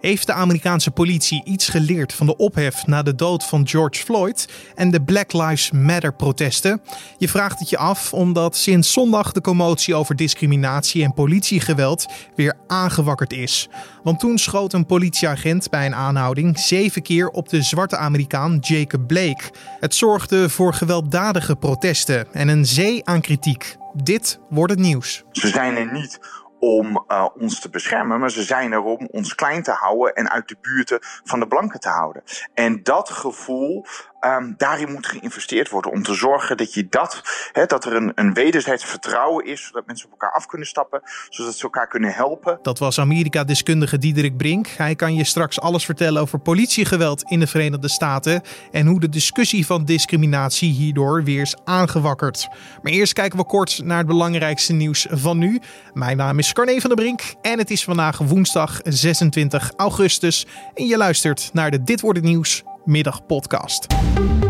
Heeft de Amerikaanse politie iets geleerd van de ophef na de dood van George Floyd en de Black Lives Matter protesten? Je vraagt het je af omdat sinds zondag de commotie over discriminatie en politiegeweld weer aangewakkerd is. Want toen schoot een politieagent bij een aanhouding zeven keer op de zwarte Amerikaan Jacob Blake. Het zorgde voor gewelddadige protesten en een zee aan kritiek. Dit wordt het nieuws. Ze zijn er niet om uh, ons te beschermen, maar ze zijn er om ons klein te houden en uit de buurten van de blanken te houden. En dat gevoel, um, daarin moet geïnvesteerd worden om te zorgen dat je dat, dat er een, een wederzijds vertrouwen is, zodat mensen op elkaar af kunnen stappen, zodat ze elkaar kunnen helpen. Dat was Amerika-deskundige Diederik Brink. Hij kan je straks alles vertellen over politiegeweld in de Verenigde Staten en hoe de discussie van discriminatie hierdoor weer is aangewakkerd. Maar eerst kijken we kort naar het belangrijkste nieuws van nu. Mijn naam is Carne van der Brink en het is vandaag woensdag 26 augustus en je luistert naar de Dit wordt het nieuws middagpodcast.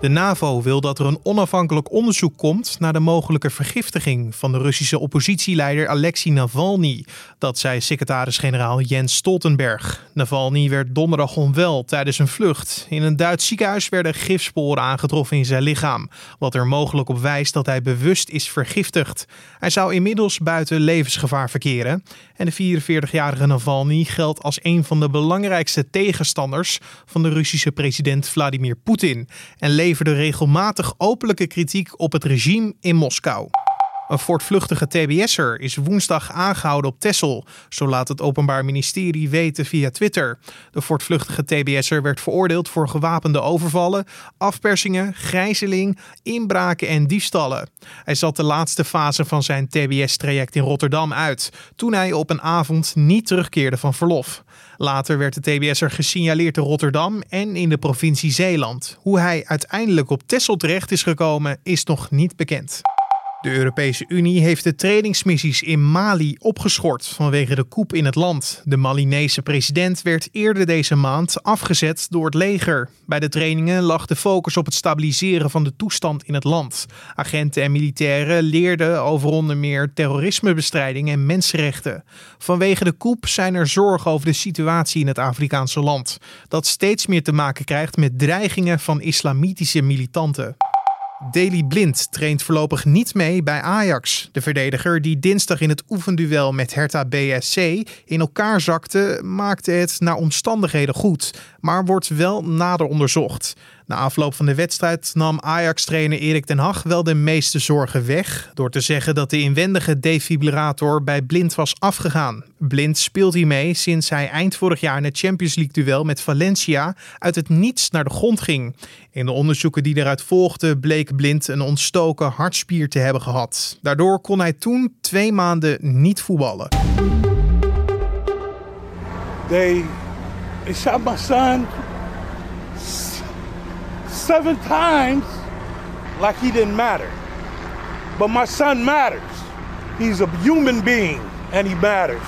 De NAVO wil dat er een onafhankelijk onderzoek komt naar de mogelijke vergiftiging van de Russische oppositieleider Alexei Navalny. Dat zei secretaris-generaal Jens Stoltenberg. Navalny werd donderdag onwel tijdens een vlucht. In een Duits ziekenhuis werden gifsporen aangetroffen in zijn lichaam, wat er mogelijk op wijst dat hij bewust is vergiftigd. Hij zou inmiddels buiten levensgevaar verkeren. En de 44-jarige Navalny geldt als een van de belangrijkste tegenstanders van de Russische president Vladimir Poetin en leverde regelmatig openlijke kritiek op het regime in Moskou. Een voortvluchtige TBS'er is woensdag aangehouden op Texel, zo laat het Openbaar Ministerie weten via Twitter. De voortvluchtige TBS'er werd veroordeeld voor gewapende overvallen, afpersingen, gijzeling, inbraken en diefstallen. Hij zat de laatste fase van zijn TBS-traject in Rotterdam uit, toen hij op een avond niet terugkeerde van verlof. Later werd de TBS'er gesignaleerd in Rotterdam en in de provincie Zeeland. Hoe hij uiteindelijk op Texel terecht is gekomen, is nog niet bekend. De Europese Unie heeft de trainingsmissies in Mali opgeschort vanwege de coup in het land. De Malinese president werd eerder deze maand afgezet door het leger. Bij de trainingen lag de focus op het stabiliseren van de toestand in het land. Agenten en militairen leerden over onder meer terrorismebestrijding en mensenrechten. Vanwege de coup zijn er zorgen over de situatie in het Afrikaanse land, dat steeds meer te maken krijgt met dreigingen van islamitische militanten. Daley Blind traint voorlopig niet mee bij Ajax. De verdediger die dinsdag in het oefenduel met Hertha BSC in elkaar zakte, maakte het naar omstandigheden goed, maar wordt wel nader onderzocht. Na afloop van de wedstrijd nam Ajax-trainer Erik ten Hag wel de meeste zorgen weg door te zeggen dat de inwendige defibrillator bij Blind was afgegaan. Blind speelt hiermee sinds hij eind vorig jaar in het Champions League duel met Valencia uit het niets naar de grond ging. In de onderzoeken die eruit volgden bleek Blind een ontstoken hartspier te hebben gehad. Daardoor kon hij toen twee maanden niet voetballen. They shot my son seven times like he didn't matter. But my son matters. He's a human being and he matters.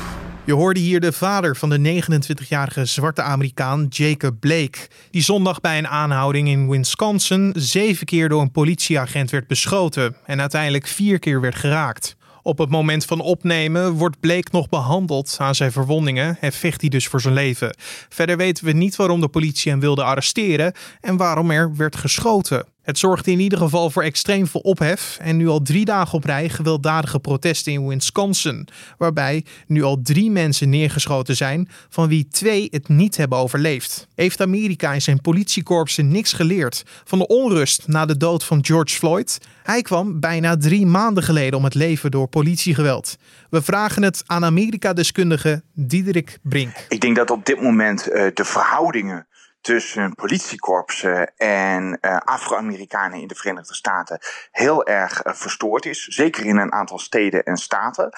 Je hoorde hier de vader van de 29-jarige zwarte Amerikaan Jacob Blake, die zondag bij een aanhouding in Wisconsin zeven keer door een politieagent werd beschoten en uiteindelijk vier keer werd geraakt. Op het moment van opnemen wordt Blake nog behandeld aan zijn verwondingen en vecht hij dus voor zijn leven. Verder weten we niet waarom de politie hem wilde arresteren en waarom er werd geschoten. Het zorgde in ieder geval voor extreem veel ophef en nu al drie dagen op rij gewelddadige protesten in Wisconsin, waarbij nu al drie mensen neergeschoten zijn, van wie twee het niet hebben overleefd. Heeft Amerika in zijn politiekorpsen niks geleerd van de onrust na de dood van George Floyd? Hij kwam bijna drie maanden geleden om het leven door politiegeweld. We vragen het aan Amerika-deskundige Diederik Brink. Ik denk dat op dit moment uh, de verhoudingen tussen politiekorpsen en uh, Afro-Amerikanen in de Verenigde Staten heel erg uh, verstoord is. Zeker in een aantal steden en staten.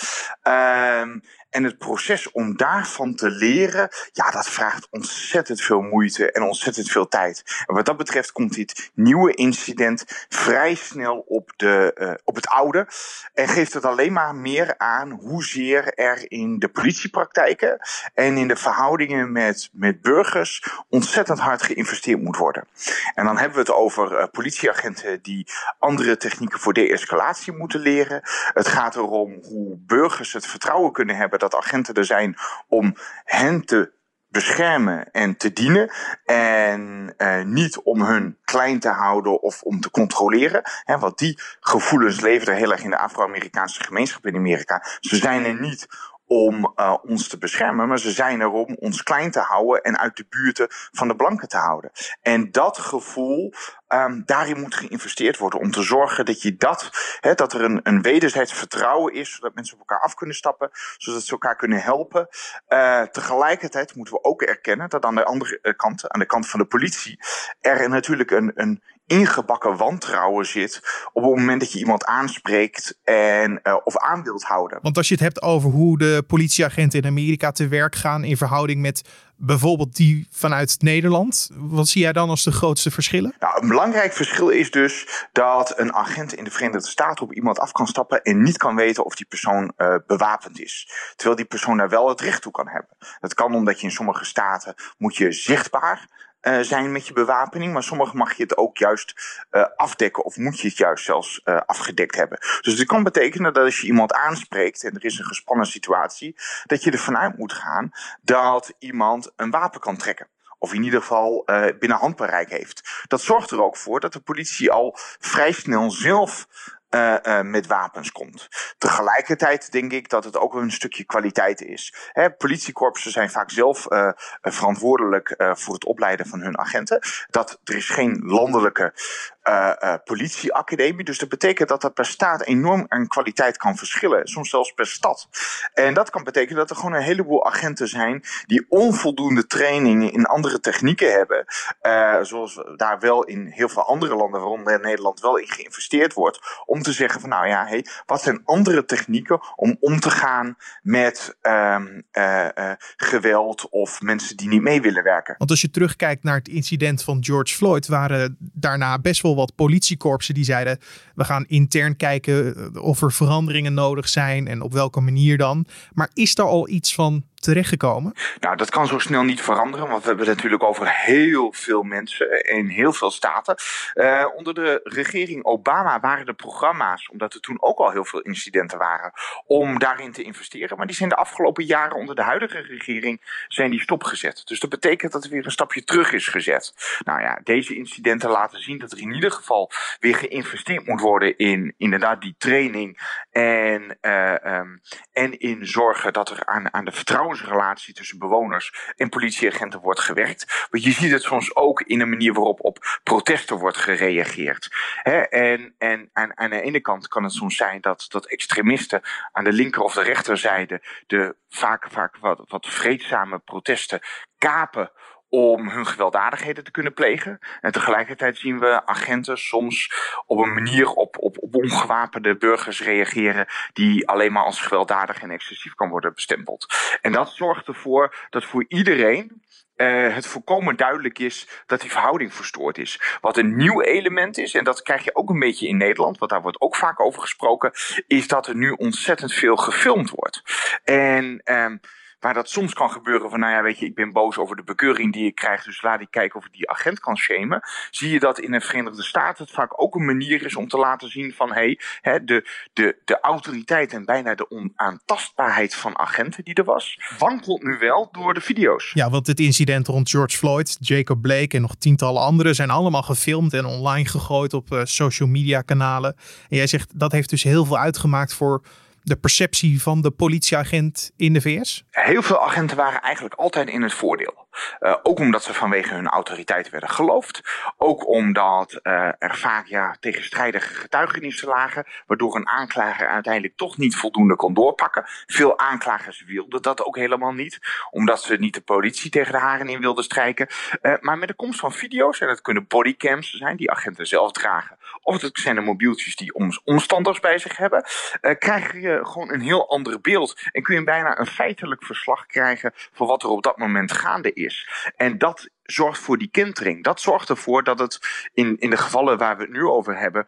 Uh, en het proces om daarvan te leren, ja, dat vraagt ontzettend veel moeite en ontzettend veel tijd. En wat dat betreft komt dit nieuwe incident vrij snel op, de, uh, op het oude. En geeft het alleen maar meer aan hoezeer er in de politiepraktijken en in de verhoudingen met, met burgers ontzettend hard geïnvesteerd moet worden. En dan hebben we het over uh, politieagenten die andere technieken voor de-escalatie moeten leren. Het gaat erom hoe burgers het vertrouwen kunnen hebben dat agenten er zijn om hen te beschermen en te dienen. En uh, niet om hun klein te houden of om te controleren. Hè, want die gevoelens leven er heel erg in de Afro-Amerikaanse gemeenschap in Amerika. Ze zijn er niet om uh, ons te beschermen, maar ze zijn er om ons klein te houden en uit de buurten van de blanken te houden. En dat gevoel, um, daarin moet geïnvesteerd worden om te zorgen dat je dat, dat er een, een wederzijds vertrouwen is, zodat mensen op elkaar af kunnen stappen, zodat ze elkaar kunnen helpen. Uh, tegelijkertijd moeten we ook erkennen dat aan de andere kant, aan de kant van de politie, er natuurlijk een, een ingebakken wantrouwen zit op het moment dat je iemand aanspreekt en, uh, of aan wilt houden. Want als je het hebt over hoe de politieagenten in Amerika te werk gaan in verhouding met bijvoorbeeld die vanuit Nederland, wat zie jij dan als de grootste verschillen? Nou, een belangrijk verschil is dus dat een agent in de Verenigde Staten op iemand af kan stappen en niet kan weten of die persoon uh, bewapend is. Terwijl die persoon daar wel het recht toe kan hebben. Dat kan omdat je in sommige staten moet je zichtbaar uh, zijn met je bewapening. Maar sommige mag je het ook juist uh, afdekken of moet je het juist zelfs uh, afgedekt hebben. Dus het kan betekenen dat als je iemand aanspreekt en er is een gespannen situatie, dat je ervan uit moet gaan dat iemand een wapen kan trekken of in ieder geval uh, binnen handbereik heeft. Dat zorgt er ook voor dat de politie al vrij snel zelf uh, uh, met wapens komt. Tegelijkertijd denk ik dat het ook een stukje kwaliteit is. Hè, politiekorpsen zijn vaak zelf uh, verantwoordelijk voor het opleiden van hun agenten. Dat er is geen landelijke politieacademie. Dus dat betekent dat dat per staat enorm aan kwaliteit kan verschillen. Soms zelfs per stad. En dat kan betekenen dat er gewoon een heleboel agenten zijn die onvoldoende training in andere technieken hebben. Zoals daar wel in heel veel andere landen, waaronder Nederland, wel in geïnvesteerd wordt. Om te zeggen van nou ja, hey, wat zijn andere technieken om om te gaan met um, geweld of mensen die niet mee willen werken. Want als je terugkijkt naar het incident van George Floyd, waren daarna best wel wat politiekorpsen die zeiden: we gaan intern kijken eh, of er veranderingen nodig zijn en op welke manier dan. Maar is daar al iets van terechtgekomen? Nou, dat kan zo snel niet veranderen, want we hebben het natuurlijk over heel veel mensen in heel veel staten. Uh, onder de regering Obama waren er programma's, omdat er toen ook al heel veel incidenten waren, om daarin te investeren. Maar die zijn de afgelopen jaren onder de huidige regering zijn die stopgezet. Dus dat betekent dat er weer een stapje terug is gezet. Nou ja, deze incidenten laten zien dat er in ieder geval weer geïnvesteerd moet worden in inderdaad die training en, uh, um, en in zorgen dat er aan, aan de vertrouwen relatie tussen bewoners en politieagenten wordt gewerkt. Want je ziet het soms ook in een manier waarop op protesten wordt gereageerd. en, en aan, aan de ene kant kan het soms zijn dat, dat extremisten aan de linker of de rechterzijde de vaak, vaak wat, wat vreedzame protesten kapen om hun gewelddadigheden te kunnen plegen. En tegelijkertijd zien we agenten soms op een manier op, op, op ongewapende burgers reageren die alleen maar als gewelddadig en excessief kan worden bestempeld. En dat zorgt ervoor dat voor iedereen uh, het volkomen duidelijk is dat die verhouding verstoord is. Wat een nieuw element is, en dat krijg je ook een beetje in Nederland, want daar wordt ook vaak over gesproken, is dat er nu ontzettend veel gefilmd wordt. En um, Waar dat soms kan gebeuren van, nou ja, weet je, ik ben boos over de bekeuring die ik krijg, dus laat ik kijken of ik die agent kan shamen. Zie je dat in de Verenigde Staten het vaak ook een manier is om te laten zien van, hé, hey, de, de, de autoriteit en bijna de onaantastbaarheid van agenten die er was, wankelt nu wel door de video's. Ja, want het incident rond George Floyd, Jacob Blake en nog tientallen anderen zijn allemaal gefilmd en online gegooid op uh, social media kanalen. En jij zegt dat heeft dus heel veel uitgemaakt voor de perceptie van de politieagent in de VS? Heel veel agenten waren eigenlijk altijd in het voordeel. Uh, ook omdat ze vanwege hun autoriteit werden geloofd. Ook omdat uh, er vaak ja, tegenstrijdige getuigenissen lagen. Waardoor een aanklager uiteindelijk toch niet voldoende kon doorpakken. Veel aanklagers wilden dat ook helemaal niet. Omdat ze niet de politie tegen de haren in wilden strijken. Uh, maar met de komst van video's, en dat kunnen bodycams zijn die agenten zelf dragen. Of het zijn de mobieltjes die omstanders bij zich hebben. krijg je gewoon een heel ander beeld. En kun je bijna een feitelijk verslag krijgen van wat er op dat moment gaande is is. En dat zorgt voor die kentering. Dat zorgt ervoor dat het in, in de gevallen waar we het nu over hebben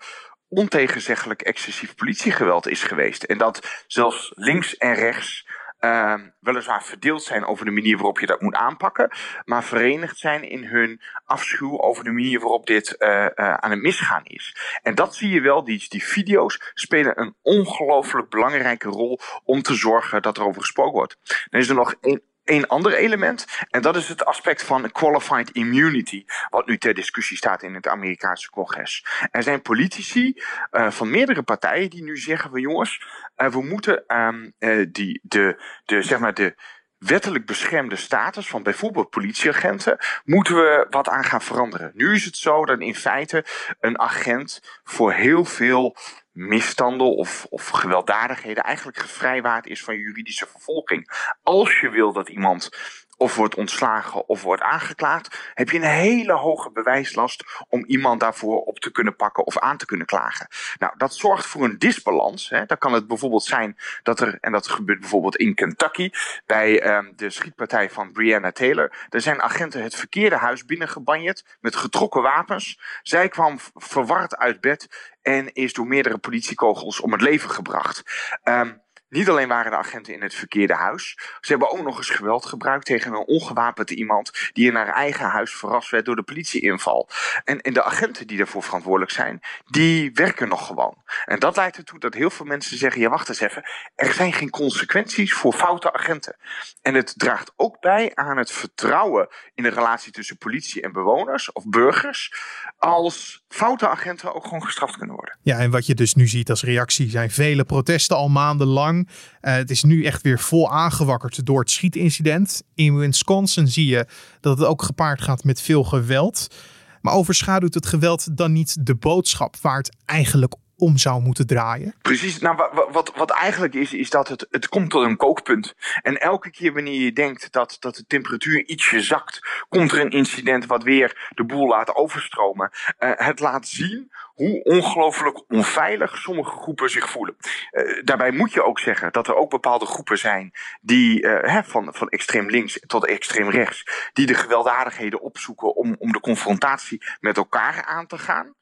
ontegenzeggelijk excessief politiegeweld is geweest. En dat zelfs links en rechts uh, weliswaar verdeeld zijn over de manier waarop je dat moet aanpakken, maar verenigd zijn in hun afschuw over de manier waarop dit uh, uh, aan het misgaan is. En dat zie je wel, die, die video's spelen een ongelooflijk belangrijke rol om te zorgen dat er over gesproken wordt. Dan is er nog één een ander element. En dat is het aspect van qualified immunity, wat nu ter discussie staat in het Amerikaanse congres. Er zijn politici uh, van meerdere partijen die nu zeggen van jongens, uh, we moeten um, uh, die, de, de, zeg maar de wettelijk beschermde status van bijvoorbeeld politieagenten, moeten we wat aan gaan veranderen. Nu is het zo dat in feite een agent voor heel veel misstanden of, of gewelddadigheden eigenlijk gevrijwaard is van juridische vervolging. Als je wil dat iemand of wordt ontslagen of wordt aangeklaagd, heb je een hele hoge bewijslast om iemand daarvoor op te kunnen pakken of aan te kunnen klagen. Nou, dat zorgt voor een disbalans. Hè. Dan kan het bijvoorbeeld zijn dat er, en dat gebeurt bijvoorbeeld in Kentucky, bij um, de schietpartij van Breonna Taylor, er zijn agenten het verkeerde huis binnengebanjerd met getrokken wapens. Zij kwam verward uit bed en is door meerdere politiekogels om het leven gebracht. Um, niet alleen waren de agenten in het verkeerde huis, ze hebben ook nog eens geweld gebruikt tegen een ongewapend iemand die in haar eigen huis verrast werd door de politieinval. En, en de agenten die daarvoor verantwoordelijk zijn, die werken nog gewoon. En dat leidt ertoe dat heel veel mensen zeggen: ja, wacht eens even, er zijn geen consequenties voor foute agenten. En het draagt ook bij aan het vertrouwen in de relatie tussen politie en bewoners of burgers, als foute agenten ook gewoon gestraft kunnen worden. Ja, en wat je dus nu ziet als reactie zijn vele protesten al maandenlang. Uh, het is nu echt weer vol aangewakkerd door het schietincident. In Wisconsin zie je dat het ook gepaard gaat met veel geweld. Maar overschaduwt het geweld dan niet de boodschap waar het eigenlijk om zou moeten draaien? Precies. Nou, wat, wat, eigenlijk is, is dat het, het komt tot een kookpunt. En elke keer wanneer je denkt dat, dat de temperatuur ietsje zakt, komt er een incident wat weer de boel laat overstromen. Uh, het laat zien hoe ongelooflijk onveilig sommige groepen zich voelen. Uh, daarbij moet je ook zeggen dat er ook bepaalde groepen zijn die hè, van, van extreem links tot extreem rechts, die de gewelddadigheden opzoeken om, om de confrontatie met elkaar aan te gaan.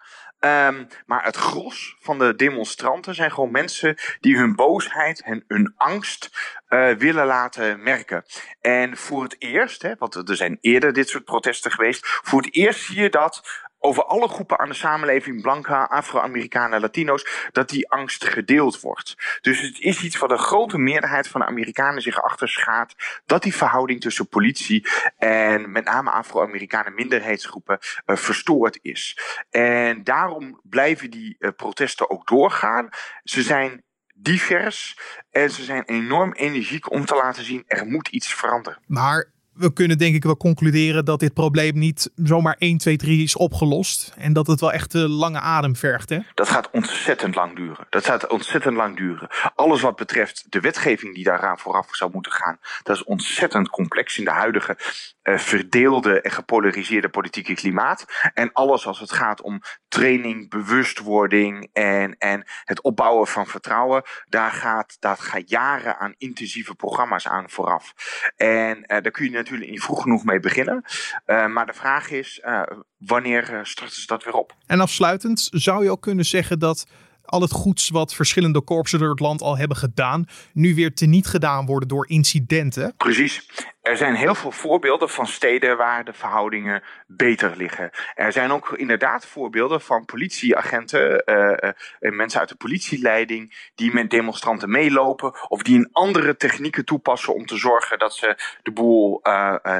Um, maar het gros van de demonstranten zijn gewoon mensen die hun boosheid en hun angst uh, willen laten merken. En voor het eerst, hè, want er zijn eerder dit soort protesten geweest, voor het eerst zie je dat over alle groepen aan de samenleving, blanca, Afro-Amerikanen, Latino's, dat die angst gedeeld wordt. Dus het is iets wat een grote meerderheid van de Amerikanen zich achter schaadt, dat die verhouding tussen politie en met name Afro-Amerikanen minderheidsgroepen uh, verstoord is. En daarom blijven die uh, protesten ook doorgaan. Ze zijn divers en ze zijn enorm energiek om te laten zien er moet iets veranderen. Maar we kunnen denk ik wel concluderen dat dit probleem niet zomaar 1, 2, 3 is opgelost. En dat het wel echt een lange adem vergt. Hè? Dat gaat ontzettend lang duren. Dat gaat ontzettend lang duren. Alles wat betreft de wetgeving die daaraan vooraf zou moeten gaan, dat is ontzettend complex in de huidige uh, verdeelde en gepolariseerde politieke klimaat. En alles als het gaat om training, bewustwording en, en het opbouwen van vertrouwen, daar gaat, dat gaat jaren aan intensieve programma's aan vooraf. En uh, daar kun je natuurlijk niet vroeg genoeg mee beginnen. Uh, maar de vraag is, uh, wanneer uh, starten ze dat weer op? En afsluitend zou je ook kunnen zeggen dat al het goeds wat verschillende korpsen door het land al hebben gedaan, nu weer teniet gedaan worden door incidenten. Precies. Er zijn heel veel voorbeelden van steden waar de verhoudingen beter liggen. Er zijn ook inderdaad voorbeelden van politieagenten uh, en mensen uit de politieleiding die met demonstranten meelopen of die een andere technieken toepassen om te zorgen dat ze de boel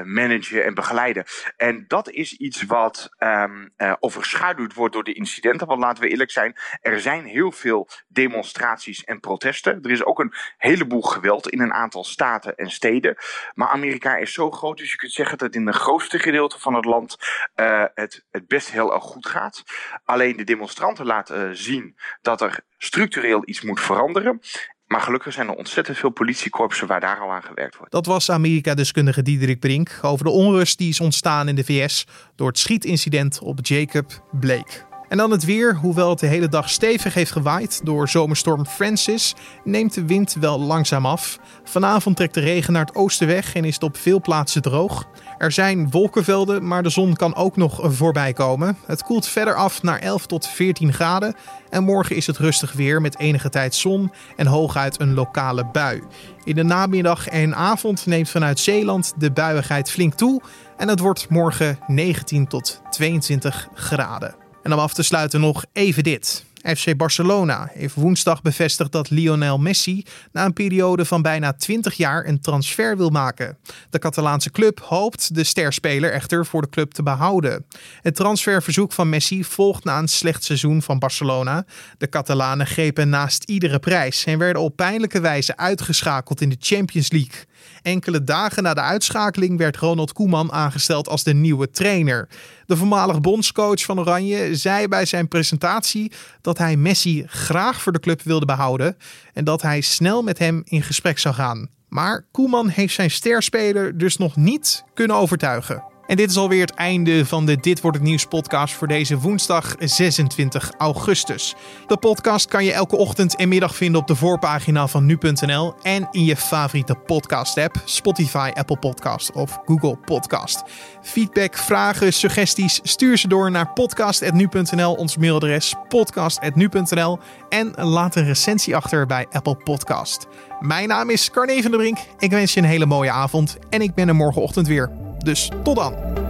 managen en begeleiden. En dat is iets wat um, overschaduwd wordt door de incidenten. Want laten we eerlijk zijn, er zijn heel veel demonstraties en protesten. Er is ook een heleboel geweld in een aantal staten en steden. Maar Amerika Amerika is zo groot, dus je kunt zeggen dat in de grootste gedeelte van het land uh, het, het best heel erg goed gaat. Alleen de demonstranten laten uh, zien dat er structureel iets moet veranderen. Maar gelukkig zijn er ontzettend veel politiekorpsen waar daar al aan gewerkt wordt. Dat was Amerika-deskundige Diederik Brink over de onrust die is ontstaan in de VS door het schietincident op Jacob Blake. En dan het weer. Hoewel het de hele dag stevig heeft gewaaid door zomerstorm Francis, neemt de wind wel langzaam af. Vanavond trekt de regen naar het oosten weg en is het op veel plaatsen droog. Er zijn wolkenvelden, maar de zon kan ook nog voorbij komen. Het koelt verder af naar 11 tot 14 graden. En morgen is het rustig weer met enige tijd zon en hooguit een lokale bui. In de namiddag en avond neemt vanuit Zeeland de buiigheid flink toe. En het wordt morgen 19 tot 22 graden. En om af te sluiten nog even dit. FC Barcelona heeft woensdag bevestigd dat Lionel Messi na een periode van bijna 20 jaar een transfer wil maken. De Catalaanse club hoopt de sterspeler echter voor de club te behouden. Het transferverzoek van Messi volgt na een slecht seizoen van Barcelona. De Catalanen grepen naast iedere prijs en werden op pijnlijke wijze uitgeschakeld in de Champions League. Enkele dagen na de uitschakeling werd Ronald Koeman aangesteld als de nieuwe trainer. De voormalig bondscoach van Oranje zei bij zijn presentatie dat hij Messi graag voor de club wilde behouden en dat hij snel met hem in gesprek zou gaan. Maar Koeman heeft zijn sterspeler dus nog niet kunnen overtuigen. En dit is alweer het einde van de Dit wordt het nieuws podcast voor deze woensdag 26 augustus. De podcast kan je elke ochtend en middag vinden op de voorpagina van nu.nl en in je favoriete podcast app, Spotify, Apple Podcast of Google Podcast. Feedback, vragen, suggesties, stuur ze door naar podcast@nu.nl, ons mailadres podcast@nu.nl en laat een recensie achter bij Apple Podcast. Mijn naam is Carne van der Brink. Ik wens je een hele mooie avond en ik ben er morgenochtend weer. Dus tot dan.